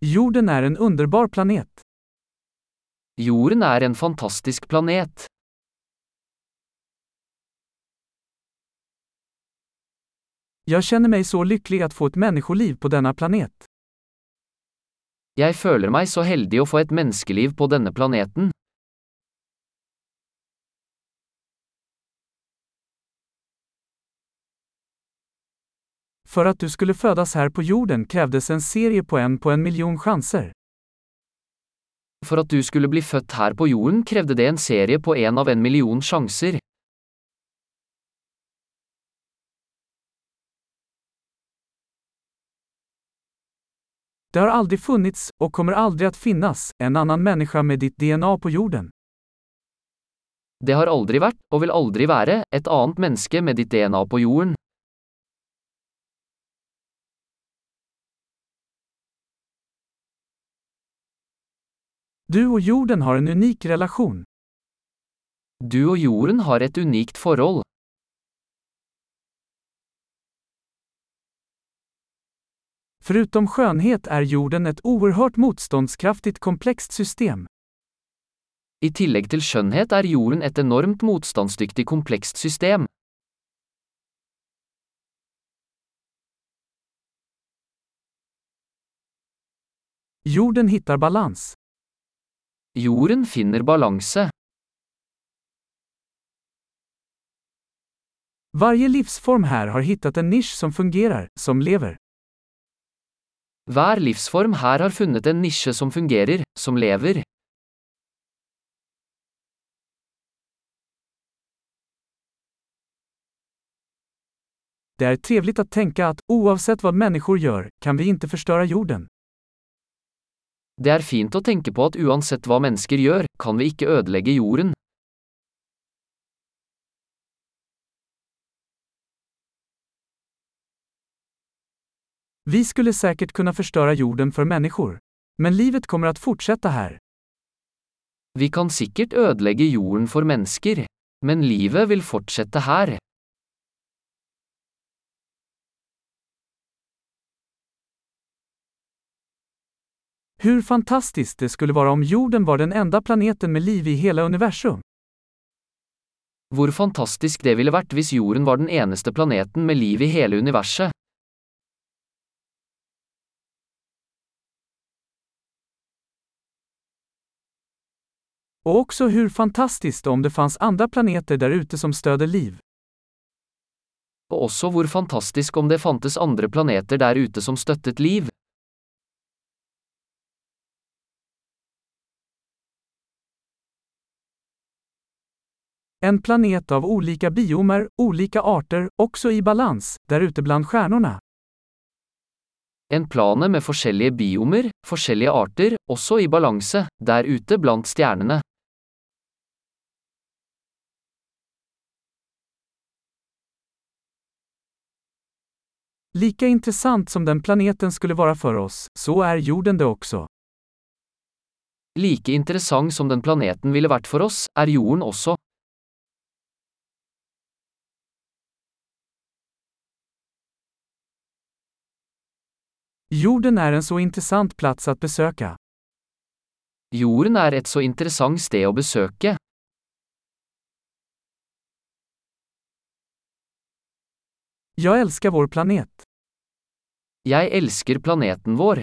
Jorden är en underbar planet. Jorden er en fantastisk planet. Jag känner mig så lycklig att få ett människoliv på denna planet. Jeg føler meg så heldig å få et menneskeliv på denne planeten. För att du skulle födas här på jorden krävdes en serie på en på en miljon chanser. For at du skulle bli født her på jorden krevde det en serie på en av en million sjanser. Det har aldrig funnits, och kommer aldrig att finnas, en annan människa med ditt DNA på jorden. Det har aldri vært, og vil aldri være, et annet menneske med ditt DNA på jorden. Du och jorden har en unik relation. Du og jorden har et unikt forhold. Förutom skönhet är jorden ett oerhört motståndskraftigt komplext system. I tillegg til skjønnhet er jorden et enormt motstandsdyktig komplekst system. Jorden hittar balans. Jorden finner balanse. Varje livsform här har hittat en nisch som fungerar, som lever. Hver livsform her har funnet en nisje som fungerer, som lever. Det är trevligt att tänka att, oavsett vad människor gör, kan vi inte förstöra jorden. Det er fint å tenke på at uansett hva mennesker gjør, kan vi ikke ødelegge jorden. Vi skulle säkert kunna förstöra jorden för människor. Men livet kommer att fortsätta här. Vi kan sikkert ødelegge jorden for mennesker. Men livet vil fortsette her. Hur fantastiskt det skulle vara om jorden var den enda planeten med liv i hela universum. Hvor fantastisk det ville vært hvis jorden var den eneste planeten med liv i hele universet. Och också hur fantastiskt om det fanns andra planeter där ute som stöder liv. Og også hvor fantastisk om det fantes andre planeter der ute som støttet liv. En planet av olika biomer, olika arter, också i balans, där ute bland stjärnorna. En plane med forskjellige biomer, forskjellige arter, også i balanse, der ute blant stjernene. Lika intressant som den planeten skulle vara för oss, så är jorden det också. Like interessant som den planeten ville vært for oss, er jorden også. Jorden är en så intressant plats att besöka. Jorden er et så interessant sted å besøke. Jag älskar vår planet. Jeg elsker planeten vår.